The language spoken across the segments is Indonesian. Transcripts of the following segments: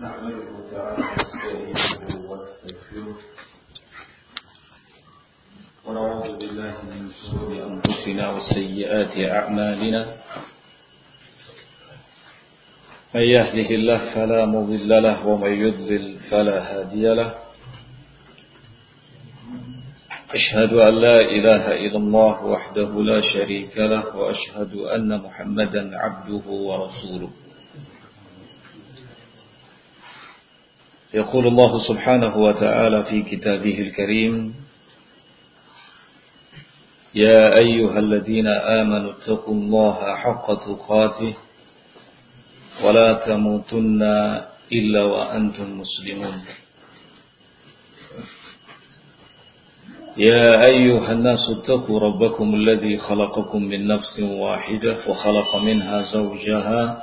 نحمده تعالى ونستعينه ونستغفره ونعوذ بالله من شرور أنفسنا وسيئات أعمالنا. من يهده الله فلا مضل له ومن يضلل فلا هادي له. أشهد أن لا إله إلا الله وحده لا شريك له وأشهد أن محمدا عبده ورسوله. يقول الله سبحانه وتعالى في كتابه الكريم يا أيها الذين آمنوا اتقوا الله حق تقاته ولا تموتن إلا وأنتم مسلمون. يا أيها الناس اتقوا ربكم الذي خلقكم من نفس واحدة وخلق منها زوجها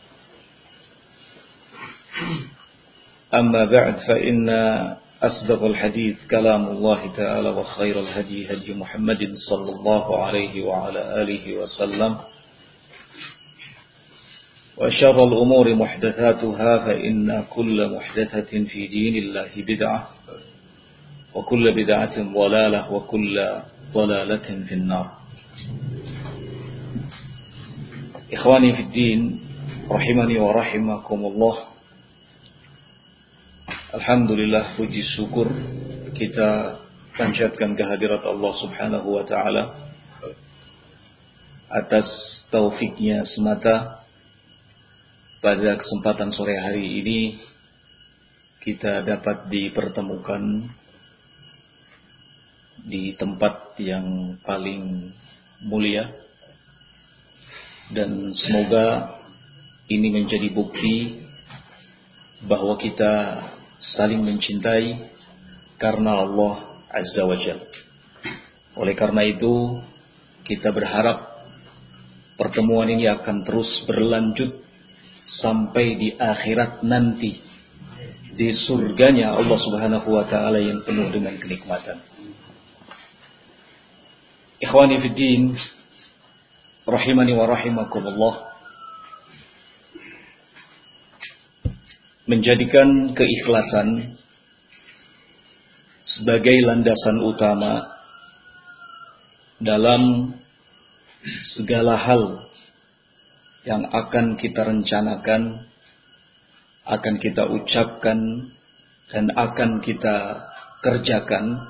أما بعد فإن أصدق الحديث كلام الله تعالى وخير الهدي هدي محمد صلى الله عليه وعلى آله وسلم وشر الأمور محدثاتها فإن كل محدثة في دين الله بدعة وكل بدعة ضلالة وكل ضلالة في النار. إخواني في الدين رحمني ورحمكم الله Alhamdulillah puji syukur kita panjatkan kehadirat Allah Subhanahu wa taala atas taufiknya semata. Pada kesempatan sore hari ini kita dapat dipertemukan di tempat yang paling mulia. Dan semoga ini menjadi bukti bahwa kita saling mencintai karena Allah Azza wa Jal. Oleh karena itu, kita berharap pertemuan ini akan terus berlanjut sampai di akhirat nanti di surganya Allah Subhanahu wa taala yang penuh dengan kenikmatan. Ikhwani fid din, rahimani wa rahimakumullah. Menjadikan keikhlasan sebagai landasan utama dalam segala hal yang akan kita rencanakan, akan kita ucapkan, dan akan kita kerjakan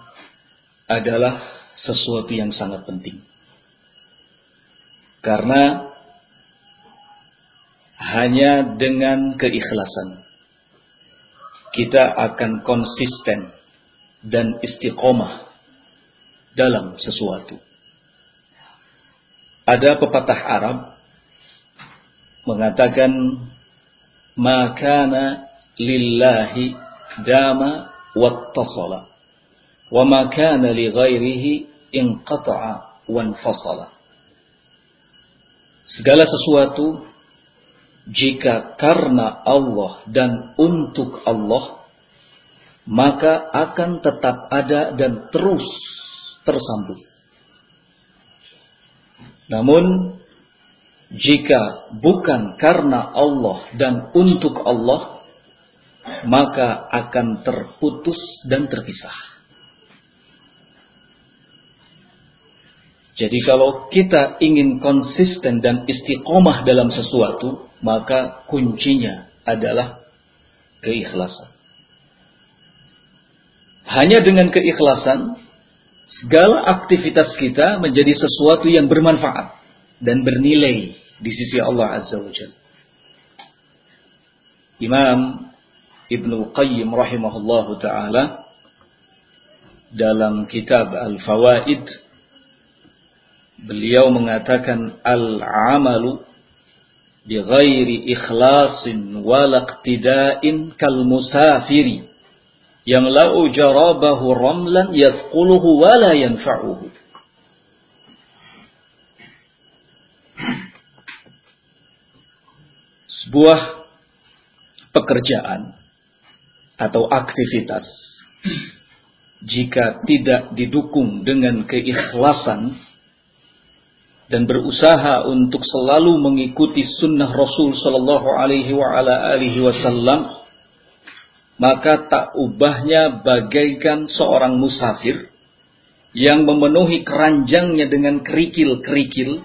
adalah sesuatu yang sangat penting. Karena hanya dengan keikhlasan kita akan konsisten dan istiqomah dalam sesuatu. Ada pepatah Arab mengatakan makana lillahi dama wattasala wa makana li ghairihi inqata'a wanfasala. Segala sesuatu jika karena Allah dan untuk Allah, maka akan tetap ada dan terus tersambung. Namun, jika bukan karena Allah dan untuk Allah, maka akan terputus dan terpisah. Jadi kalau kita ingin konsisten dan istiqomah dalam sesuatu, maka kuncinya adalah keikhlasan. Hanya dengan keikhlasan, segala aktivitas kita menjadi sesuatu yang bermanfaat dan bernilai di sisi Allah Azza wa Jalla. Imam Ibnu Qayyim rahimahullahu taala dalam kitab Al-Fawaid beliau mengatakan al-amalu bighairi ikhlasin wala iqtida'in kal musafiri yang lau jarabahu ramlan yadquluhu wala yanfa'uhu. Sebuah pekerjaan atau aktivitas jika tidak didukung dengan keikhlasan dan berusaha untuk selalu mengikuti sunnah Rasul Sallallahu Alaihi Wasallam, maka tak ubahnya bagaikan seorang musafir yang memenuhi keranjangnya dengan kerikil-kerikil,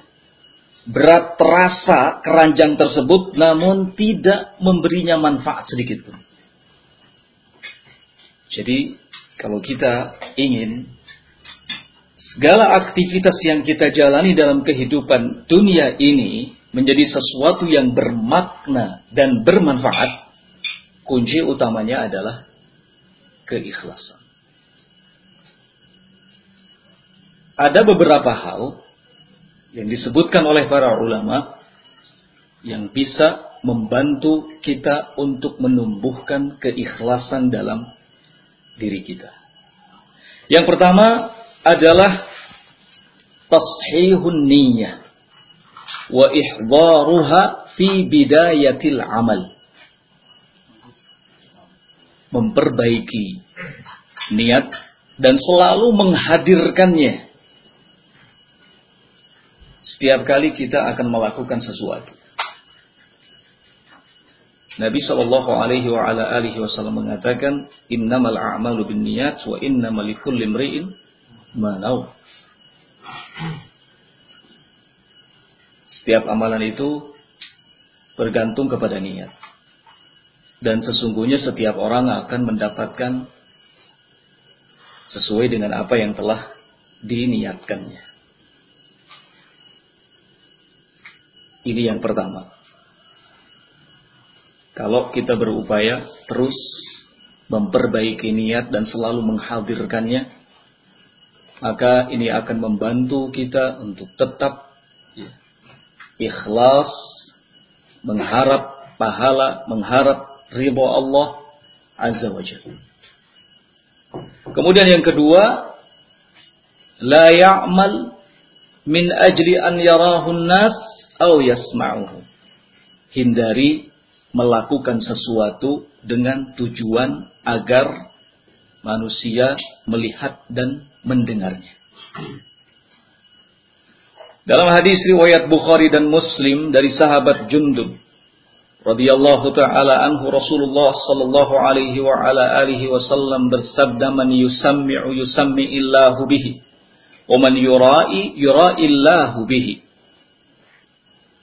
berat terasa keranjang tersebut, namun tidak memberinya manfaat sedikit pun. Jadi kalau kita ingin segala aktivitas yang kita jalani dalam kehidupan dunia ini menjadi sesuatu yang bermakna dan bermanfaat, kunci utamanya adalah keikhlasan. Ada beberapa hal yang disebutkan oleh para ulama yang bisa membantu kita untuk menumbuhkan keikhlasan dalam diri kita. Yang pertama adalah tashihun niyyah wa ihdaruha fi bidayatil amal. Memperbaiki niat dan selalu menghadirkannya setiap kali kita akan melakukan sesuatu. Nabi Shallallahu Alaihi wa ala alihi Wasallam mengatakan, Innamal a'malu bin niyat wa innamal likulli imri'in manau. Setiap amalan itu bergantung kepada niat. Dan sesungguhnya setiap orang akan mendapatkan sesuai dengan apa yang telah diniatkannya. Ini yang pertama. Kalau kita berupaya terus memperbaiki niat dan selalu menghadirkannya, maka ini akan membantu kita untuk tetap ya, ikhlas, mengharap pahala, mengharap ridho Allah Azza wa Jalla. Kemudian yang kedua, la ya'mal min ajli an yarahu nas au yasma'uhu. Hindari melakukan sesuatu dengan tujuan agar manusia melihat dan mendengarnya. Dalam hadis riwayat Bukhari dan Muslim dari sahabat Jundub radhiyallahu taala anhu Rasulullah sallallahu alaihi wa ala alihi wasallam bersabda man yusammi'u yusammi illahu bihi wa man yura'i yura'i illahu bihi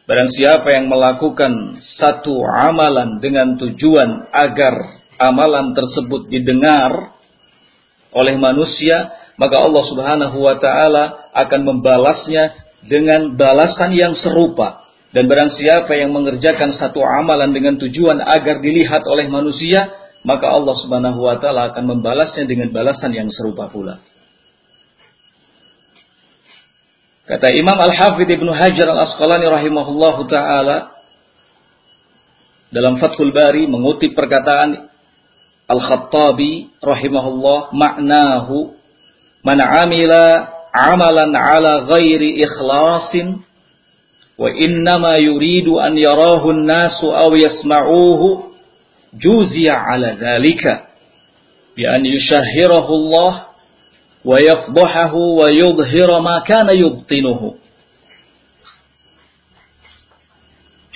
Barang siapa yang melakukan satu amalan dengan tujuan agar amalan tersebut didengar oleh manusia, maka Allah Subhanahu wa taala akan membalasnya dengan balasan yang serupa. Dan barang siapa yang mengerjakan satu amalan dengan tujuan agar dilihat oleh manusia, maka Allah Subhanahu wa taala akan membalasnya dengan balasan yang serupa pula. Kata Imam Al-Hafidh Ibnu Hajar Al-Asqalani rahimahullahu taala dalam Fathul Bari mengutip perkataan Al-Khattabi rahimahullah maknahu man amila amalan ala ghairi ikhlasin wa innama yuridu an yarahu an-nasu aw yasma'uhu juziya ala dhalika bi an yushahhirahu Allah wa yafdahahu wa yudhhira ma kana yubtinuhu.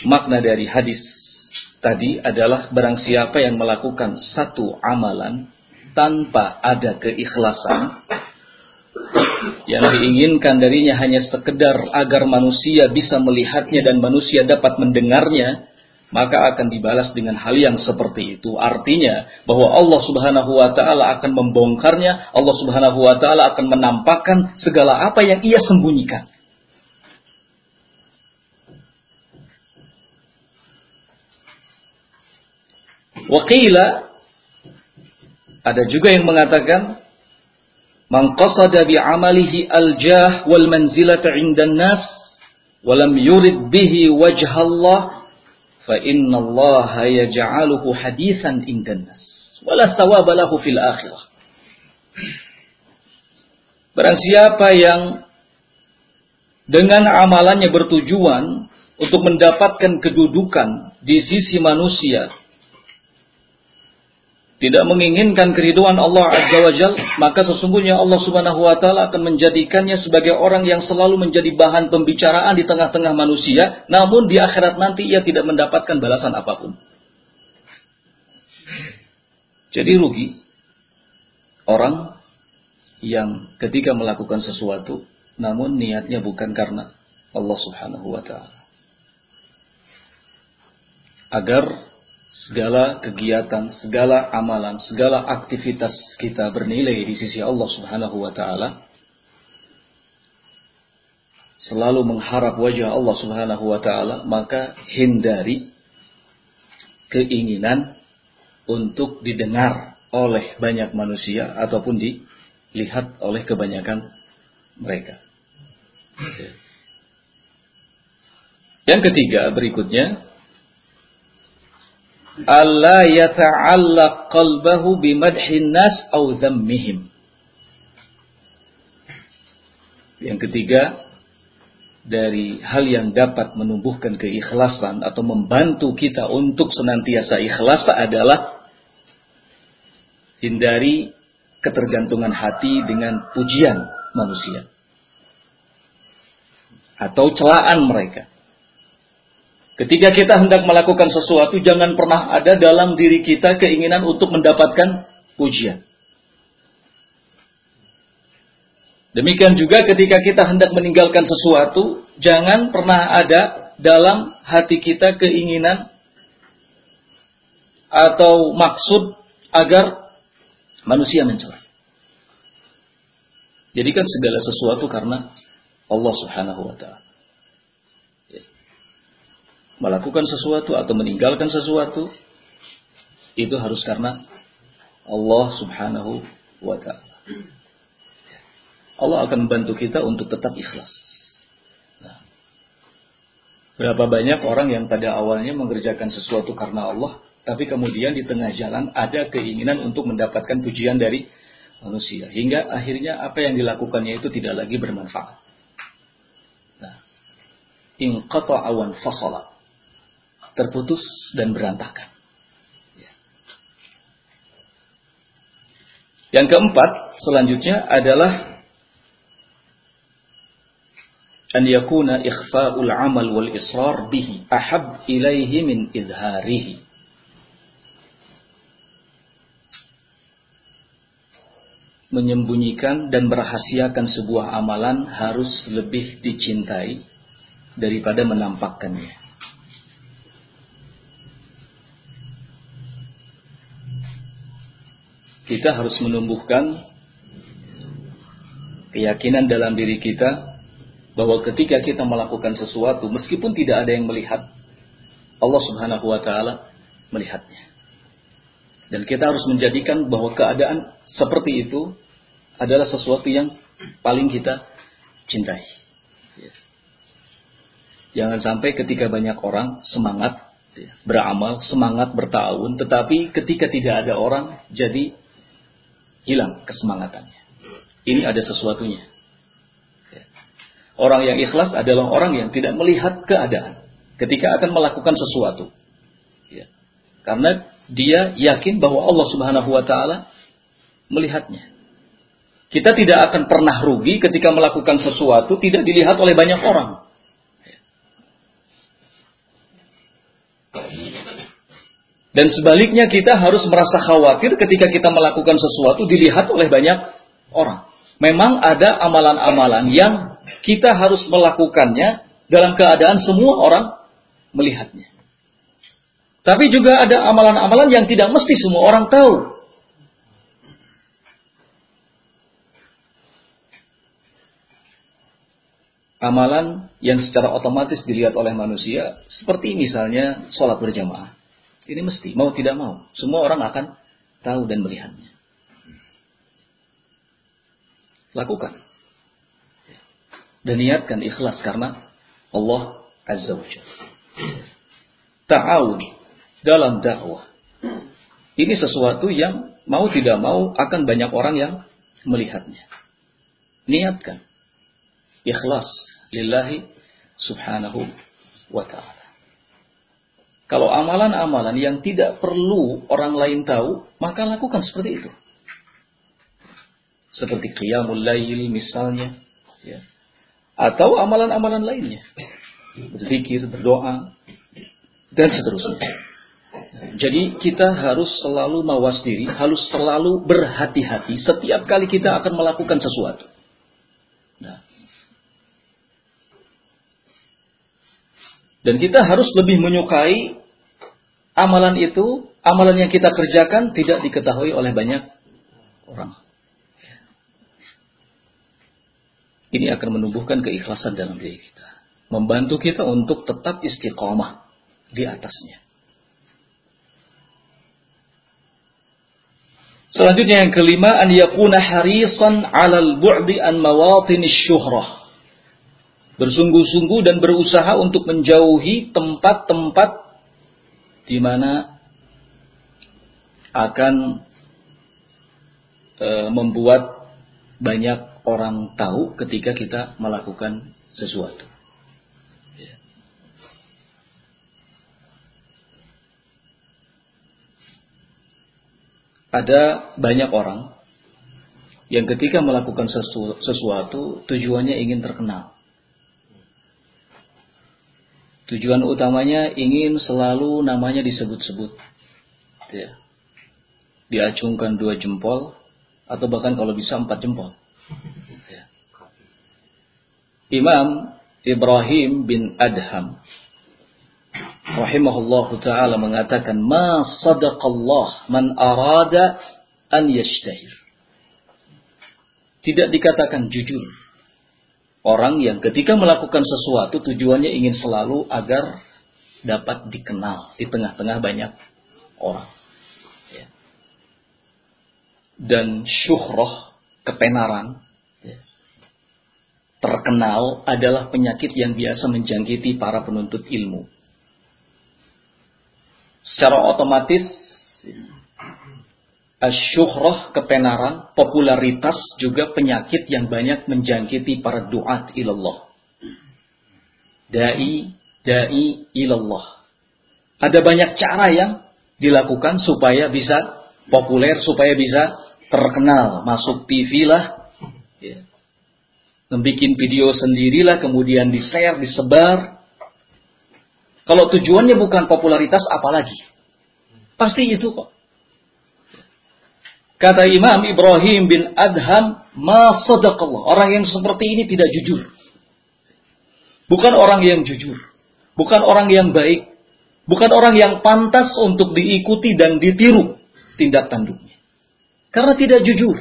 Makna dari hadis tadi adalah barang siapa yang melakukan satu amalan tanpa ada keikhlasan yang diinginkan darinya hanya sekedar agar manusia bisa melihatnya dan manusia dapat mendengarnya maka akan dibalas dengan hal yang seperti itu. Artinya bahwa Allah Subhanahu wa taala akan membongkarnya, Allah Subhanahu wa taala akan menampakkan segala apa yang ia sembunyikan. Wakila ada juga yang mengatakan man bi amalihi al-jah wal manzilata 'inda nas wa lam yurid bihi wajha Allah fa inna Allah yaj'aluhu hadisan indan nas wala thawaba lahu fil akhirah. Barang siapa yang dengan amalannya bertujuan untuk mendapatkan kedudukan di sisi manusia tidak menginginkan keriduan Allah Azza wa Jal, maka sesungguhnya Allah Subhanahu wa taala akan menjadikannya sebagai orang yang selalu menjadi bahan pembicaraan di tengah-tengah manusia, namun di akhirat nanti ia tidak mendapatkan balasan apa pun. Jadi rugi orang yang ketika melakukan sesuatu namun niatnya bukan karena Allah Subhanahu wa taala. Agar segala kegiatan, segala amalan, segala aktivitas kita bernilai di sisi Allah Subhanahu wa taala. Selalu mengharap wajah Allah Subhanahu wa taala, maka hindari keinginan untuk didengar oleh banyak manusia ataupun dilihat oleh kebanyakan mereka. Yang ketiga berikutnya alla yata'allaq qalbahu bimadhin nas au dhammihim. Yang ketiga, dari hal yang dapat menumbuhkan keikhlasan atau membantu kita untuk senantiasa ikhlas adalah hindari ketergantungan hati dengan pujian manusia atau celaan mereka. Ketika kita hendak melakukan sesuatu, jangan pernah ada dalam diri kita keinginan untuk mendapatkan pujian. Demikian juga ketika kita hendak meninggalkan sesuatu, jangan pernah ada dalam hati kita keinginan atau maksud agar manusia mencela. Jadikan segala sesuatu karena Allah Subhanahu wa taala melakukan sesuatu atau meninggalkan sesuatu itu harus karena Allah Subhanahu wa taala. Allah akan membantu kita untuk tetap ikhlas. Nah, berapa banyak orang yang pada awalnya mengerjakan sesuatu karena Allah, tapi kemudian di tengah jalan ada keinginan untuk mendapatkan pujian dari manusia, hingga akhirnya apa yang dilakukannya itu tidak lagi bermanfaat. Nah, awan fasala terputus dan berantakan. Ya. Yang keempat, selanjutnya adalah an yakuna ikhfa'ul amal wal israr bihi ahab ilaihi min izharihi. Menyembunyikan dan merahasiakan sebuah amalan harus lebih dicintai daripada menampakkannya. Kita harus menumbuhkan keyakinan dalam diri kita bahwa ketika kita melakukan sesuatu meskipun tidak ada yang melihat Allah Subhanahu wa taala melihatnya. Dan kita harus menjadikan bahwa keadaan seperti itu adalah sesuatu yang paling kita cintai. Jangan sampai ketika banyak orang semangat beramal, semangat bertahun, tetapi ketika tidak ada orang jadi hilang kesemangatannya. Ini ada sesuatunya. Ya. Orang yang ikhlas adalah orang yang tidak melihat keadaan ketika akan melakukan sesuatu. Ya. Karena dia yakin bahwa Allah Subhanahu wa taala melihatnya. Kita tidak akan pernah rugi ketika melakukan sesuatu tidak dilihat oleh banyak orang. Dan sebaliknya kita harus merasa khawatir ketika kita melakukan sesuatu dilihat oleh banyak orang. Memang ada amalan-amalan yang kita harus melakukannya dalam keadaan semua orang melihatnya. Tapi juga ada amalan-amalan yang tidak mesti semua orang tahu. Amalan yang secara otomatis dilihat oleh manusia, seperti misalnya sholat berjamaah. Ini mesti, mau tidak mau. Semua orang akan tahu dan melihatnya. Lakukan. Dan niatkan ikhlas karena Allah Azza wa Jalla. ta'awun dalam dakwah. Ini sesuatu yang mau tidak mau akan banyak orang yang melihatnya. Niatkan. Ikhlas lillahi subhanahu wa ta'ala. Kalau amalan-amalan yang tidak perlu orang lain tahu, maka lakukan seperti itu. Seperti qiyamul lail misalnya. Ya. Atau amalan-amalan lainnya. Berzikir, berdoa, dan seterusnya. Jadi kita harus selalu mawas diri, harus selalu berhati-hati setiap kali kita akan melakukan sesuatu. Nah. Dan kita harus lebih menyukai amalan itu, amalan yang kita kerjakan tidak diketahui oleh banyak orang. Ini akan menumbuhkan keikhlasan dalam diri kita. Membantu kita untuk tetap istiqomah di atasnya. Selanjutnya yang kelima an yakuna harisan 'alal bu'di an mawatin syuhrah. Bersungguh-sungguh dan berusaha untuk menjauhi tempat-tempat di mana akan e, membuat banyak orang tahu ketika kita melakukan sesuatu. Ya. Ada banyak orang yang ketika melakukan sesu sesuatu tujuannya ingin terkenal. Tujuan utamanya ingin selalu namanya disebut-sebut. Ya. Diacungkan dua jempol atau bahkan kalau bisa empat jempol. Ya. Imam Ibrahim bin Adham rahimahullahu taala mengatakan ma sadaqallah man arada an yashtahir. Tidak dikatakan jujur Orang yang ketika melakukan sesuatu tujuannya ingin selalu agar dapat dikenal di tengah-tengah banyak orang. Ya. Dan syuhroh, ketenaran, ya. terkenal adalah penyakit yang biasa menjangkiti para penuntut ilmu. Secara otomatis Asyuhrah, ketenaran, popularitas juga penyakit yang banyak menjangkiti para duat ilallah. Da'i, da'i ilallah. Ada banyak cara yang dilakukan supaya bisa populer, supaya bisa terkenal. Masuk TV lah. Ya. Membikin video sendirilah, kemudian di-share, disebar. Kalau tujuannya bukan popularitas, apalagi? Pasti itu kok. Kata Imam Ibrahim bin Adham, ma sadaqallah. Orang yang seperti ini tidak jujur. Bukan orang yang jujur. Bukan orang yang baik. Bukan orang yang pantas untuk diikuti dan ditiru tindak tanduknya. Karena tidak jujur.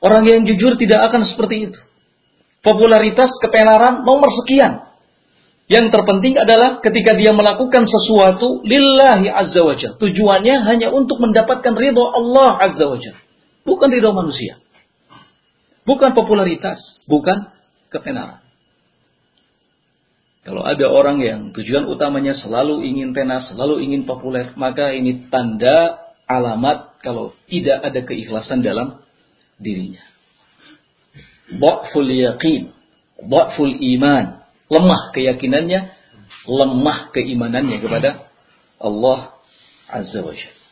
Orang yang jujur tidak akan seperti itu. Popularitas, ketenaran, nomor sekian. Yang terpenting adalah ketika dia melakukan sesuatu lillahi azza wajal. Tujuannya hanya untuk mendapatkan ridho Allah azza wajal. Bukan ridho manusia. Bukan popularitas. Bukan ketenaran. Kalau ada orang yang tujuan utamanya selalu ingin tenar, selalu ingin populer, maka ini tanda alamat kalau tidak ada keikhlasan dalam dirinya. Ba'ful yaqin, ba'ful iman, lemah keyakinannya, lemah keimanannya kepada Allah Azza wa Jalla.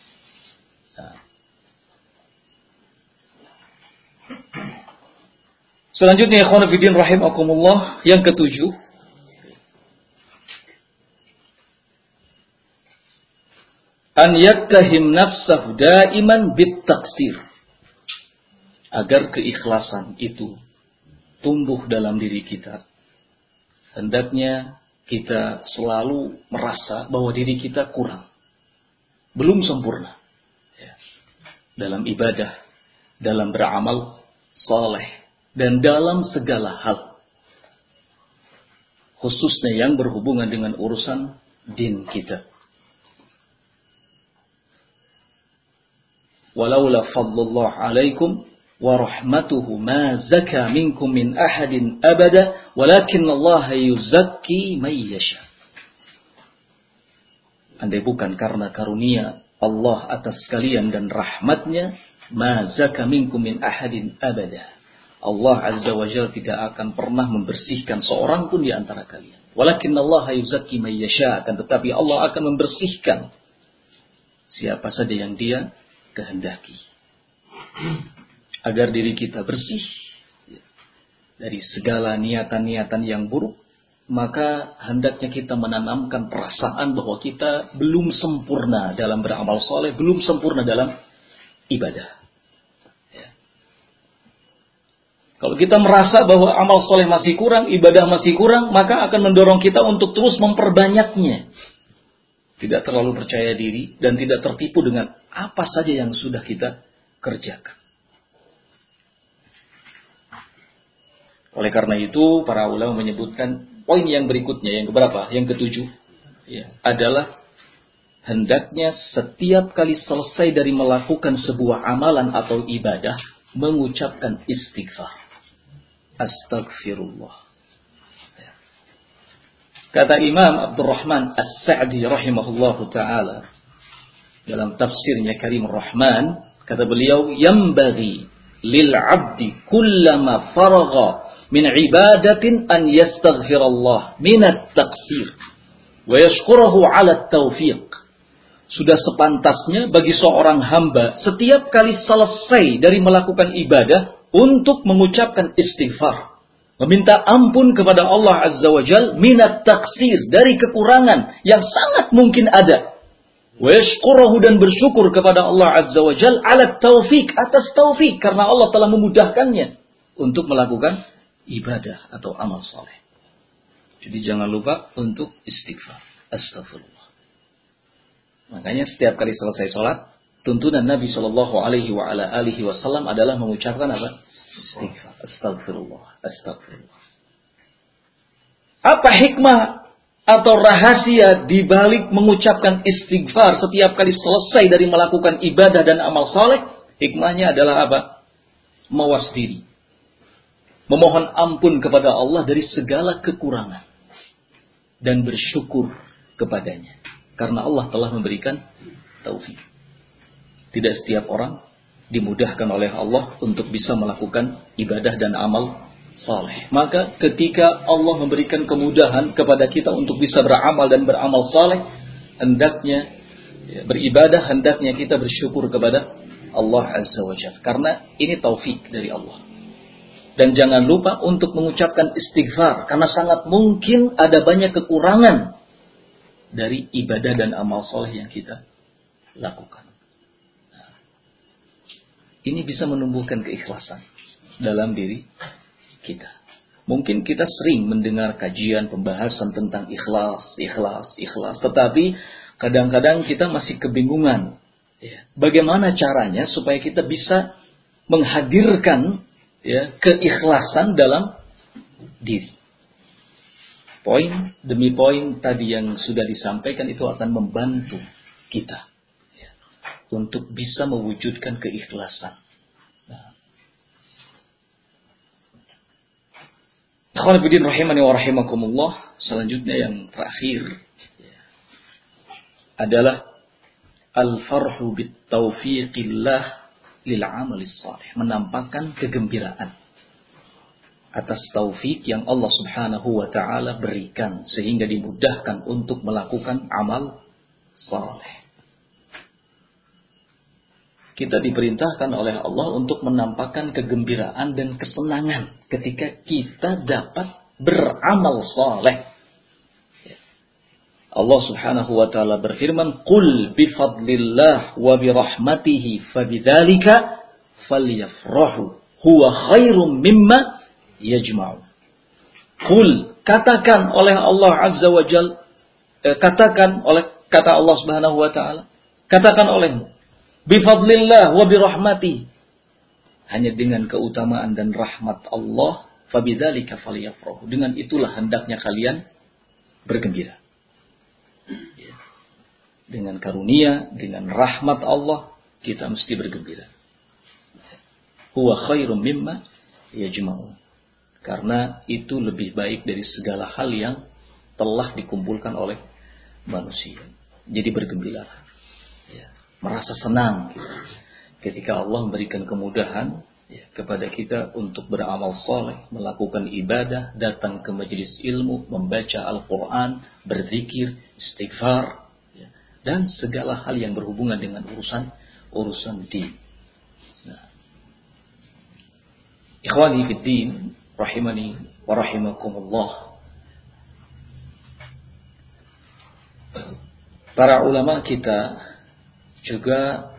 Nah. Selanjutnya ikhwan fillah rahimakumullah yang ketujuh an yattahim nafsahu daiman bit taksir agar keikhlasan itu tumbuh dalam diri kita hendaknya kita selalu merasa bahwa diri kita kurang. Belum sempurna. Ya. Dalam ibadah, dalam beramal soleh, dan dalam segala hal. Khususnya yang berhubungan dengan urusan din kita. Walaula fadlullah alaikum ورحمته ما زكى منكم من أحد أبدا ولكن الله يزكي من يشاء andai bukan karena karunia Allah atas kalian dan rahmatnya, ma zaka minkum min ahadin abada. Allah Azza wa Jalla tidak akan pernah membersihkan seorang pun di antara kalian. Walakin Allah yuzakki may yasha, akan tetapi Allah akan membersihkan siapa saja yang dia kehendaki. Agar diri kita bersih dari segala niatan-niatan yang buruk, maka hendaknya kita menanamkan perasaan bahwa kita belum sempurna dalam beramal soleh, belum sempurna dalam ibadah. Kalau kita merasa bahwa amal soleh masih kurang, ibadah masih kurang, maka akan mendorong kita untuk terus memperbanyaknya. Tidak terlalu percaya diri dan tidak tertipu dengan apa saja yang sudah kita kerjakan. Oleh karena itu, para ulama menyebutkan poin yang berikutnya, yang keberapa? Yang ketujuh, ya, adalah hendaknya setiap kali selesai dari melakukan sebuah amalan atau ibadah, mengucapkan istighfar astagfirullah. Kata Imam Abdurrahman As-Sa'di rahimahullahu taala dalam tafsirnya Karim Rahman kata beliau yambaghi lil 'abdi kullama faragha min ibadatin an yastaghfirallah min at-taqsir wa yashkurahu 'ala at-tawfiq sudah sepantasnya bagi seorang hamba setiap kali selesai dari melakukan ibadah untuk mengucapkan istighfar. Meminta ampun kepada Allah Azza wa Jal minat taksir dari kekurangan yang sangat mungkin ada. Washkurahu dan bersyukur kepada Allah Azza wa Jal ala taufik atas taufik karena Allah telah memudahkannya untuk melakukan ibadah atau amal soleh. Jadi jangan lupa untuk istighfar. Astagfirullah. Makanya setiap kali selesai sholat, tuntunan Nabi Shallallahu Alaihi Wasallam adalah mengucapkan apa? Istighfar. Astagfirullah. Astagfirullah. Apa hikmah atau rahasia di balik mengucapkan istighfar setiap kali selesai dari melakukan ibadah dan amal soleh? Hikmahnya adalah apa? Mawas diri. Memohon ampun kepada Allah dari segala kekurangan. Dan bersyukur kepadanya. Karena Allah telah memberikan taufik. Tidak setiap orang dimudahkan oleh Allah untuk bisa melakukan ibadah dan amal saleh. Maka ketika Allah memberikan kemudahan kepada kita untuk bisa beramal dan beramal saleh, hendaknya ya, beribadah hendaknya kita bersyukur kepada Allah Azza wa Jalla karena ini taufik dari Allah. Dan jangan lupa untuk mengucapkan istighfar karena sangat mungkin ada banyak kekurangan dari ibadah dan amal soleh yang kita lakukan. Ini bisa menumbuhkan keikhlasan dalam diri kita. Mungkin kita sering mendengar kajian pembahasan tentang ikhlas, ikhlas, ikhlas. Tetapi kadang-kadang kita masih kebingungan. Ya, bagaimana caranya supaya kita bisa menghadirkan ya, keikhlasan dalam diri. Poin demi poin tadi yang sudah disampaikan itu akan membantu kita untuk bisa mewujudkan keikhlasan. Nah. rahimani wa rahimakumullah. Selanjutnya yang terakhir adalah al-farhu bit taufiqillah lil amalis salih. Menampakkan kegembiraan atas taufik yang Allah Subhanahu wa taala berikan sehingga dimudahkan untuk melakukan amal saleh kita diperintahkan oleh Allah untuk menampakkan kegembiraan dan kesenangan ketika kita dapat beramal soleh. Allah Subhanahu wa taala berfirman, "Qul bi fadlillah wa bi rahmatihi fabidzalika falyafrahu huwa khairum mimma yajma'u." Qul katakan oleh Allah Azza wa Jal eh, katakan oleh kata Allah Subhanahu wa taala, katakan olehmu bifadlillah wa birahmati. Hanya dengan keutamaan dan rahmat Allah, fabidzalika falyafrahu. Dengan itulah hendaknya kalian bergembira. Dengan karunia, dengan rahmat Allah, kita mesti bergembira. Huwa khairum mimma yajma'u. Karena itu lebih baik dari segala hal yang telah dikumpulkan oleh manusia. jadi bergembira. Ya, merasa senang ketika Allah memberikan kemudahan ya, kepada kita untuk beramal soleh, melakukan ibadah, datang ke majelis ilmu, membaca Al-Quran, berzikir, istighfar, dan segala hal yang berhubungan dengan urusan urusan din. Nah. Ikhwani fid din, rahimani wa rahimakumullah. Para ulama kita juga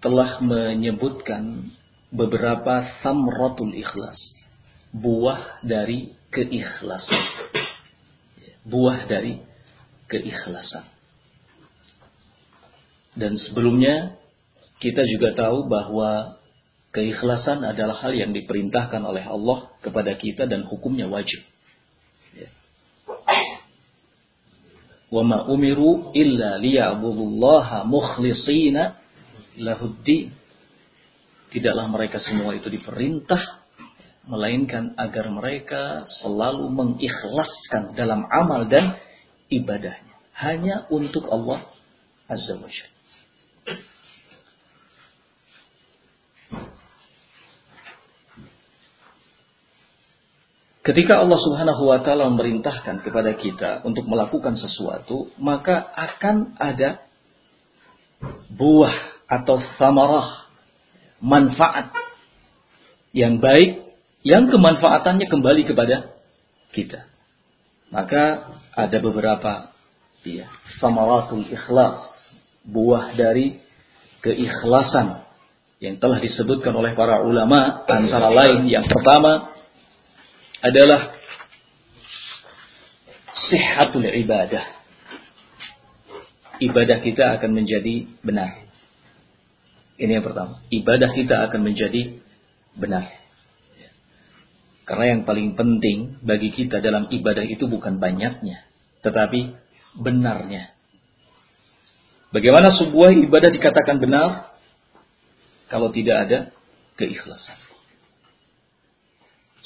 telah menyebutkan beberapa samratul ikhlas. Buah dari keikhlasan. Buah dari keikhlasan. Dan sebelumnya kita juga tahu bahwa keikhlasan adalah hal yang diperintahkan oleh Allah kepada kita dan hukumnya wajib. Wa ma umiru illa liya'budullaha mukhlishina lahuddin. Tidaklah mereka semua itu diperintah melainkan agar mereka selalu mengikhlaskan dalam amal dan ibadahnya hanya untuk Allah Azza wa Jalla. Ketika Allah Subhanahu wa taala memerintahkan kepada kita untuk melakukan sesuatu, maka akan ada buah atau samarah manfaat yang baik yang kemanfaatannya kembali kepada kita. Maka ada beberapa ya, samaratul ikhlas, buah dari keikhlasan yang telah disebutkan oleh para ulama antara lain yang pertama adalah sihatul ibadah ibadah kita akan menjadi benar. Ini yang pertama. Ibadah kita akan menjadi benar. Karena yang paling penting bagi kita dalam ibadah itu bukan banyaknya, tetapi benarnya. Bagaimana sebuah ibadah dikatakan benar kalau tidak ada keikhlasan?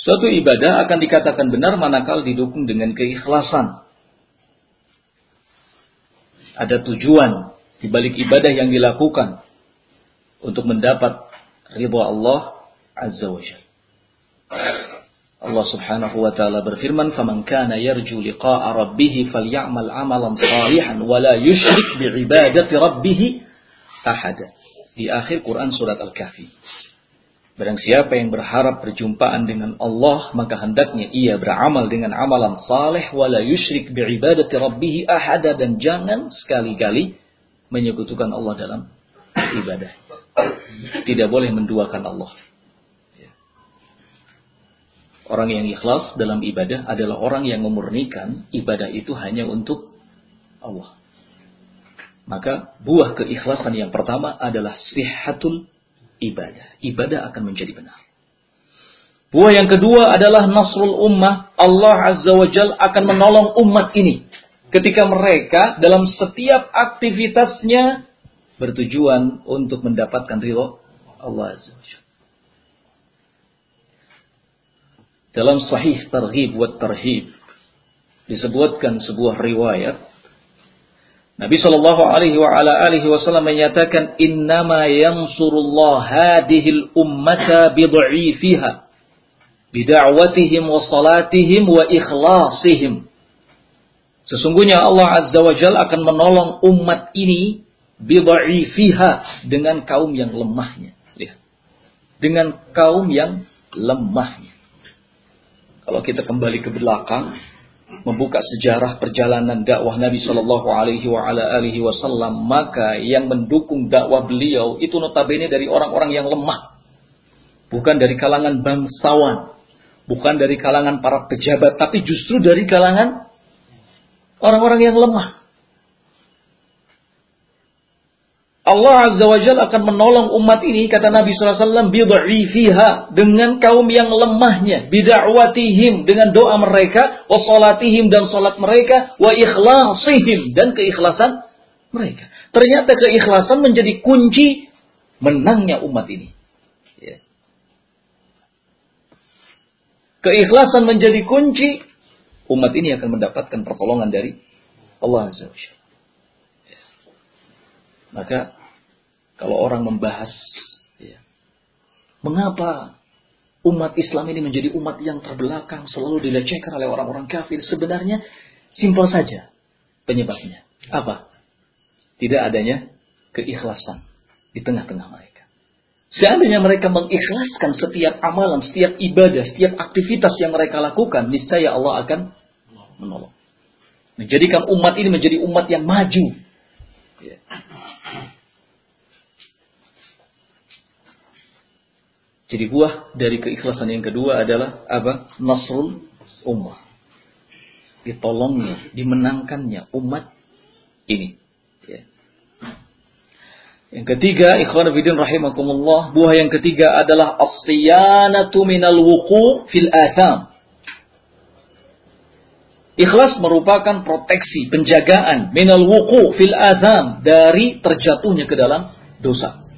Suatu ibadah akan dikatakan benar manakala didukung dengan keikhlasan ada tujuan di balik ibadah yang dilakukan untuk mendapat ridha Allah Azza wa Jalla. Allah Subhanahu wa taala berfirman, "Faman kana yarju liqa'a rabbih falyamal 'amalan salihan wa la yusyrik bi'ibadati rabbih ahada." Di akhir Quran surat Al-Kahfi. Barang siapa yang berharap perjumpaan dengan Allah, maka hendaknya ia beramal dengan amalan saleh wala yusyrik bi'ibadati rabbih ahada dan jangan sekali-kali menyekutukan Allah dalam ibadah. Tidak boleh menduakan Allah. Orang yang ikhlas dalam ibadah adalah orang yang memurnikan ibadah itu hanya untuk Allah. Maka buah keikhlasan yang pertama adalah sihatul ibadah. Ibadah akan menjadi benar. Buah yang kedua adalah nasrul ummah. Allah Azza wa Jal akan menolong umat ini. Ketika mereka dalam setiap aktivitasnya bertujuan untuk mendapatkan ridho Allah Azza wa Jal. Dalam sahih targhib wa tarhib disebutkan sebuah riwayat Nabi Shallallahu Alaihi wa ala alihi Wasallam menyatakan innama yansurullah hadhil ummata bid'ifiha bid'awatihim wa salatihim wa ikhlasihim. Sesungguhnya Allah Azza wa Jalla akan menolong umat ini bid'ifiha dengan kaum yang lemahnya. Lihat. Dengan kaum yang lemahnya. Kalau kita kembali ke belakang, membuka sejarah perjalanan dakwah Nabi Shallallahu Alaihi Wasallam, maka yang mendukung dakwah beliau itu notabene dari orang-orang yang lemah, bukan dari kalangan bangsawan, bukan dari kalangan para pejabat, tapi justru dari kalangan orang-orang yang lemah. Allah Azza wa Jalla akan menolong umat ini kata Nabi SAW bid'ifiha dengan kaum yang lemahnya bid'awatihim dengan doa mereka wa salatihim dan salat mereka wa ikhlasihim dan keikhlasan mereka. Ternyata keikhlasan menjadi kunci menangnya umat ini. Ya. Keikhlasan menjadi kunci umat ini akan mendapatkan pertolongan dari Allah Azza wa Jalla. Maka kalau orang membahas ya, mengapa umat Islam ini menjadi umat yang terbelakang, selalu dilecehkan oleh orang-orang kafir, sebenarnya simpel saja penyebabnya. Apa? Tidak adanya keikhlasan di tengah-tengah mereka. Seandainya mereka mengikhlaskan setiap amalan, setiap ibadah, setiap aktivitas yang mereka lakukan, niscaya Allah akan menolong. Menjadikan umat ini menjadi umat yang maju. Ya. Jadi buah dari keikhlasan yang kedua adalah apa? Nasrul ummah. Ditolongnya, dimenangkannya umat ini. Ya. Yang ketiga, ikhwan fillah rahimakumullah, buah yang ketiga adalah as-siyanatu minal wuqu' fil atham. Ikhlas merupakan proteksi, penjagaan minal wuqu' fil atham dari terjatuhnya ke dalam dosa.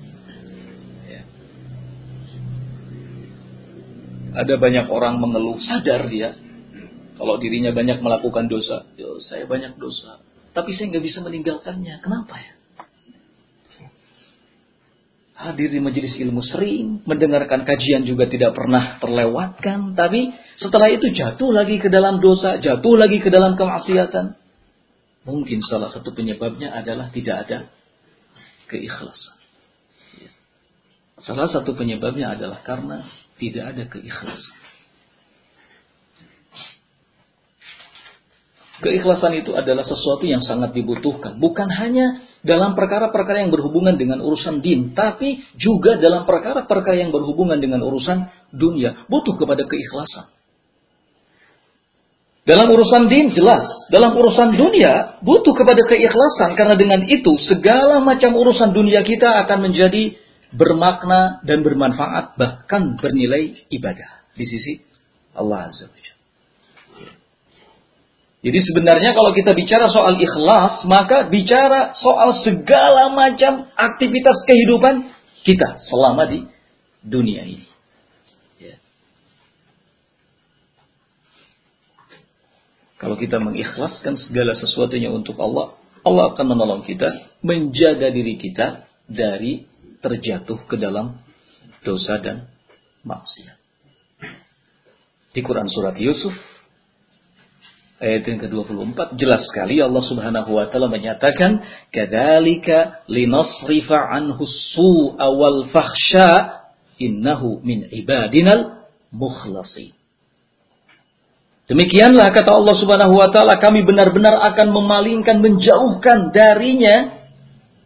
Ada banyak orang mengeluh, sadar dia. Kalau dirinya banyak melakukan dosa. Yo, saya banyak dosa. Tapi saya nggak bisa meninggalkannya. Kenapa ya? Hadir di majelis ilmu sering, mendengarkan kajian juga tidak pernah terlewatkan. Tapi setelah itu jatuh lagi ke dalam dosa, jatuh lagi ke dalam kemaksiatan. Mungkin salah satu penyebabnya adalah tidak ada keikhlasan. Salah satu penyebabnya adalah karena tidak ada keikhlasan. Keikhlasan itu adalah sesuatu yang sangat dibutuhkan. Bukan hanya dalam perkara-perkara yang berhubungan dengan urusan din. Tapi juga dalam perkara-perkara yang berhubungan dengan urusan dunia. Butuh kepada keikhlasan. Dalam urusan din jelas. Dalam urusan dunia butuh kepada keikhlasan. Karena dengan itu segala macam urusan dunia kita akan menjadi bermakna dan bermanfaat bahkan bernilai ibadah di sisi Allah Azza wa Jadi sebenarnya kalau kita bicara soal ikhlas, maka bicara soal segala macam aktivitas kehidupan kita selama di dunia ini. Ya. Kalau kita mengikhlaskan segala sesuatunya untuk Allah, Allah akan menolong kita menjaga diri kita dari terjatuh ke dalam dosa dan maksiat. Di Quran surat Yusuf ayat yang ke-24 jelas sekali Allah Subhanahu wa taala menyatakan kadzalika linasrifa anhu su'a wal fahsya innahu min ibadinal mukhlasin. Demikianlah kata Allah Subhanahu wa taala kami benar-benar akan memalingkan menjauhkan darinya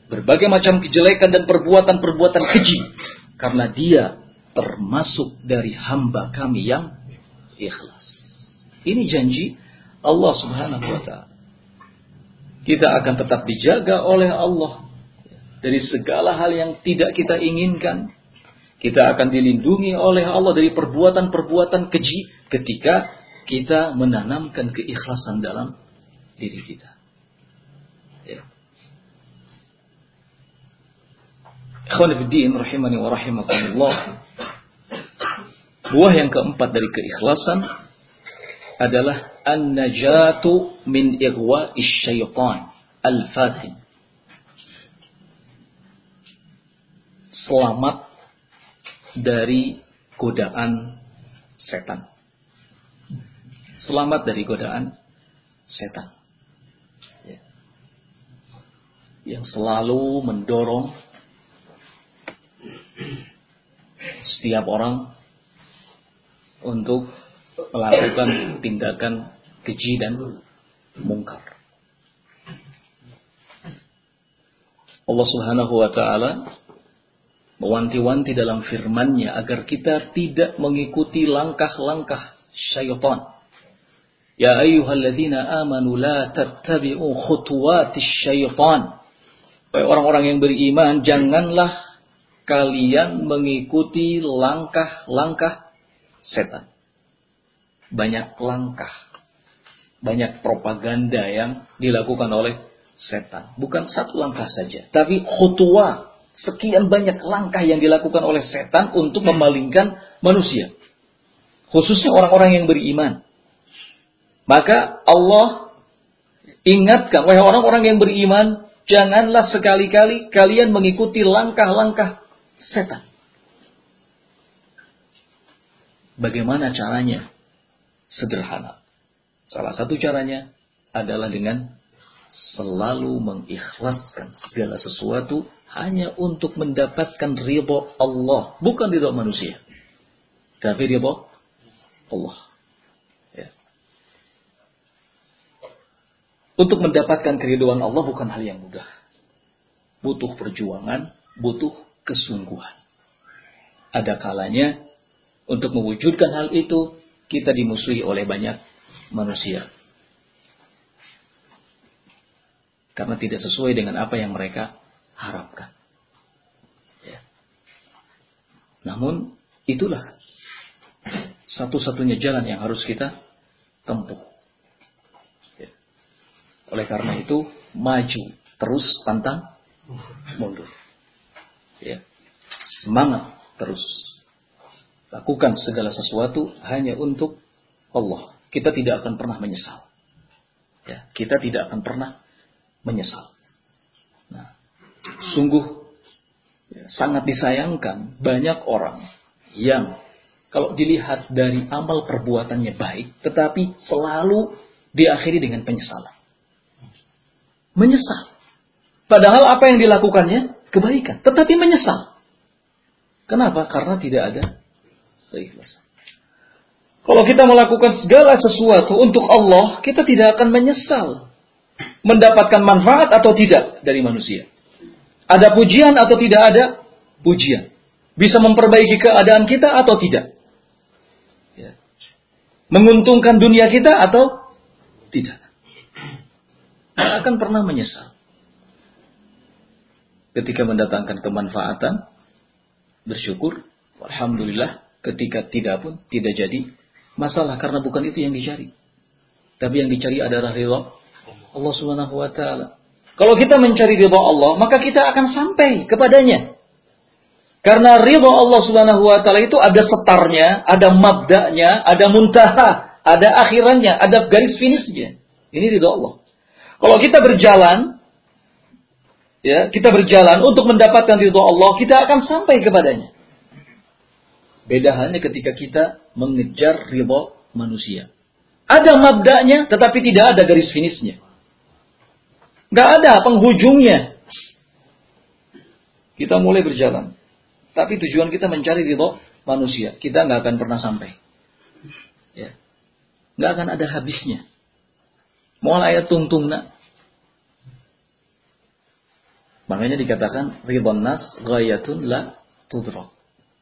berbagai macam kejelekan dan perbuatan-perbuatan keji karena dia termasuk dari hamba kami yang ikhlas. Ini janji Allah Subhanahu wa taala. Kita akan tetap dijaga oleh Allah dari segala hal yang tidak kita inginkan. Kita akan dilindungi oleh Allah dari perbuatan-perbuatan keji ketika kita menanamkan keikhlasan dalam diri kita. Ikhwanifiddin rahimani wa rahimakumullah. Buah yang keempat dari keikhlasan adalah an-najatu min ighwa syaitan al-fatin. Selamat dari godaan setan. Selamat dari godaan setan. Ya. Yang selalu mendorong setiap orang untuk melakukan tindakan keji dan mungkar. Allah Subhanahu wa taala mewanti-wanti dalam firman-Nya agar kita tidak mengikuti langkah-langkah syaitan. Ya ayyuhalladzina amanu la tattabi'u khutuwatis syaitan. Wahai orang-orang yang beriman, janganlah kalian mengikuti langkah-langkah setan. Banyak langkah, banyak propaganda yang dilakukan oleh setan. Bukan satu langkah saja, tapi khutwa, sekian banyak langkah yang dilakukan oleh setan untuk memalingkan manusia. Khususnya orang-orang yang beriman. Maka Allah ingatkan, wahai orang-orang yang beriman, janganlah sekali-kali kalian mengikuti langkah-langkah setan. Bagaimana caranya? Sederhana. Salah satu caranya adalah dengan selalu mengikhlaskan segala sesuatu hanya untuk mendapatkan ridho Allah, bukan ridho manusia. Tapi ridho Allah. Ya. Untuk mendapatkan keriduan Allah bukan hal yang mudah. Butuh perjuangan, butuh kesungguhan. Ada kalanya untuk mewujudkan hal itu kita dimusuhi oleh banyak manusia. Karena tidak sesuai dengan apa yang mereka harapkan. Ya. Namun itulah satu-satunya jalan yang harus kita tempuh. Ya. Oleh karena itu maju terus pantang mundur. Ya. Semangat terus. Lakukan segala sesuatu hanya untuk Allah. Kita tidak akan pernah menyesal. Ya, kita tidak akan pernah menyesal. Nah, sungguh ya, sangat disayangkan banyak orang yang kalau dilihat dari amal perbuatannya baik, tetapi selalu diakhiri dengan penyesalan. Menyesal. Padahal apa yang dilakukannya kebaikan, tetapi menyesal. Kenapa? Karena tidak ada keikhlasan. Kalau kita melakukan segala sesuatu untuk Allah, kita tidak akan menyesal mendapatkan manfaat atau tidak dari manusia. Ada pujian atau tidak ada pujian. Bisa memperbaiki keadaan kita atau tidak. Ya. Menguntungkan dunia kita atau tidak. Tidak akan pernah menyesal. Ketika mendatangkan kemanfaatan, bersyukur. Alhamdulillah, ketika tidak pun tidak jadi masalah karena bukan itu yang dicari. Tapi yang dicari adalah ridha Allah Subhanahu wa taala. Kalau kita mencari ridha Allah, maka kita akan sampai kepadanya. Karena ridha Allah Subhanahu wa taala itu ada setarnya, ada mabda'nya, ada muntaha, ada akhirannya, ada garis finishnya. Ini ridha Allah. Kalau kita berjalan ya, kita berjalan untuk mendapatkan ridha Allah, kita akan sampai kepadanya. Beda halnya ketika kita mengejar ridha manusia. Ada mabda'nya, tetapi tidak ada garis finishnya. Gak ada penghujungnya. Kita mulai berjalan. Tapi tujuan kita mencari ridho manusia. Kita nggak akan pernah sampai. Ya. Nggak akan ada habisnya. Mulai ayat tungtung nak. Makanya dikatakan ridhon nas ghayatun la tudro.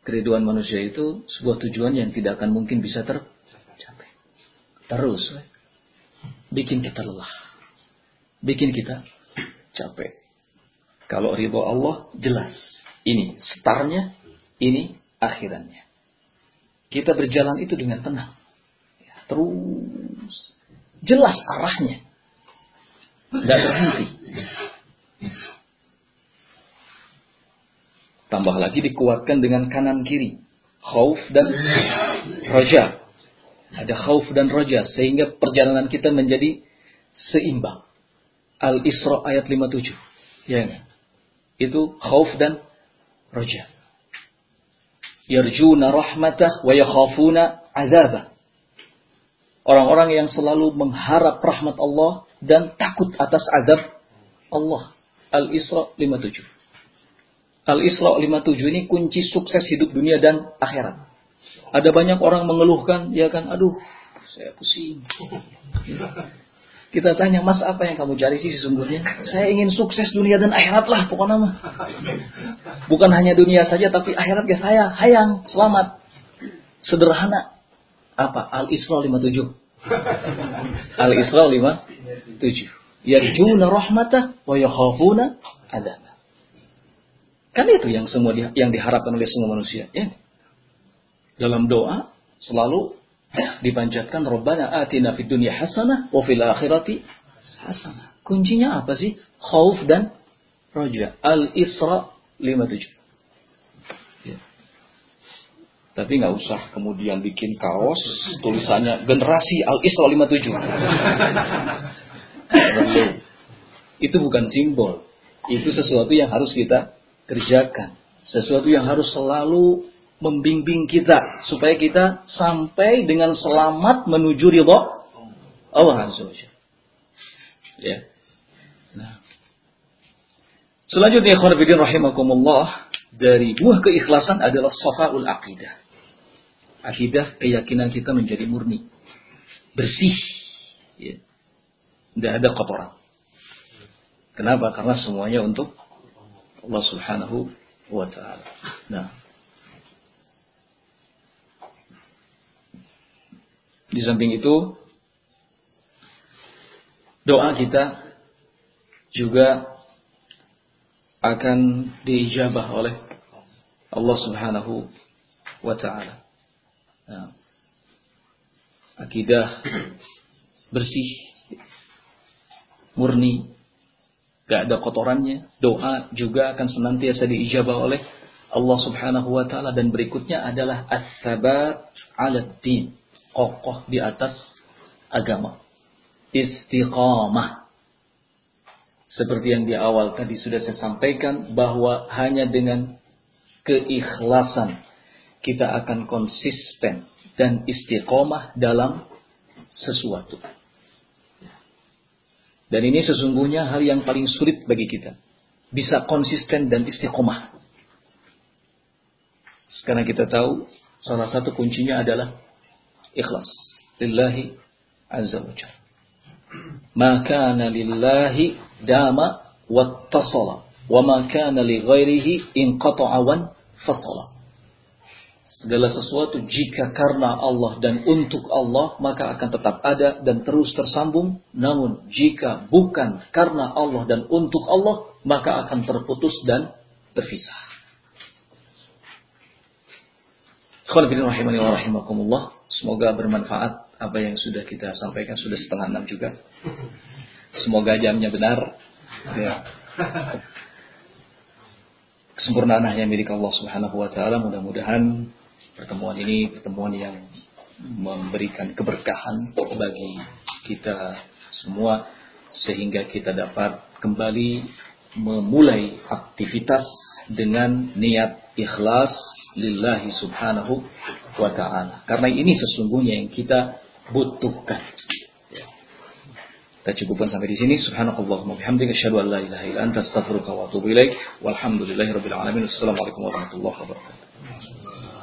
Keriduan manusia itu sebuah tujuan yang tidak akan mungkin bisa tercapai. Terus bikin kita lelah bikin kita capek. Kalau ridho Allah jelas. Ini startnya, ini akhirannya. Kita berjalan itu dengan tenang. Ya, terus jelas arahnya. Tidak berhenti. Tambah lagi dikuatkan dengan kanan kiri. Khauf dan roja. Ada khauf dan roja. Sehingga perjalanan kita menjadi seimbang. Al-Isra ayat 57. Ya. Itu khauf dan roja. Yarjuna rahmatah wa yakhafuna azabah. Orang-orang yang selalu mengharap rahmat Allah dan takut atas azab Allah. Al-Isra 57. Al-Isra 57 ini kunci sukses hidup dunia dan akhirat. Ada banyak orang mengeluhkan, ya kan, aduh, saya pusing. Kita tanya, mas apa yang kamu cari sih sesungguhnya? Saya ingin sukses dunia dan akhirat lah pokoknya mah. Bukan hanya dunia saja, tapi akhirat ya saya. Hayang, selamat. Sederhana. Apa? Al-Isra 57. Al-Isra 57. Yarjuna rahmatah wa yakhafuna adab. Kan itu yang semua di, yang diharapkan oleh semua manusia. Ya. Dalam doa selalu dipanjatkan Rabbana atina fid dunya hasanah wa fil akhirati hasanah. Kuncinya apa sih? Khauf dan roja. Al-Isra 57. Ya. Tapi nggak usah kemudian bikin kaos tulisannya generasi Al-Isra 57. Itu bukan simbol. Itu sesuatu yang harus kita kerjakan. Sesuatu yang harus selalu membimbing kita supaya kita sampai dengan selamat menuju ridho Allah Azza Ya. Nah. Selanjutnya ikhwan rahimakumullah dari buah keikhlasan adalah safaul aqidah. Akidah keyakinan kita menjadi murni, bersih. Ya. Tidak ada kotoran. Kenapa? Karena semuanya untuk Allah Subhanahu wa taala. Nah, Di samping itu, doa kita juga akan diijabah oleh Allah Subhanahu wa taala. Nah, akidah bersih, murni, gak ada kotorannya. Doa juga akan senantiasa diijabah oleh Allah Subhanahu wa taala dan berikutnya adalah at-tabat 'ala din kokoh di atas agama. Istiqamah. Seperti yang di awal tadi sudah saya sampaikan bahwa hanya dengan keikhlasan kita akan konsisten dan istiqomah dalam sesuatu. Dan ini sesungguhnya hal yang paling sulit bagi kita. Bisa konsisten dan istiqomah. Sekarang kita tahu salah satu kuncinya adalah ikhlas lillahi azza wa jalla. Ma kana lillahi dama wattasala wa ma kana li ghairihi inqata'a wan fasala. Segala sesuatu jika karena Allah dan untuk Allah maka akan tetap ada dan terus tersambung. Namun jika bukan karena Allah dan untuk Allah maka akan terputus dan terpisah. Semoga bermanfaat apa yang sudah kita sampaikan sudah setengah enam juga. Semoga jamnya benar. Ya. Kesempurnaan hanya milik Allah Subhanahu wa taala. Mudah-mudahan pertemuan ini pertemuan yang memberikan keberkahan bagi kita semua sehingga kita dapat kembali memulai aktivitas dengan niat ikhlas lillahi subhanahu wa ta'ala. Karena ini sesungguhnya yang kita butuhkan. Kita cukupkan sampai di sini. Subhanakallahumma bihamdika asyhadu an la ilaha illa anta astaghfiruka wa atubu ilaik. Walhamdulillahirabbil alamin. Wassalamualaikum warahmatullahi wabarakatuh.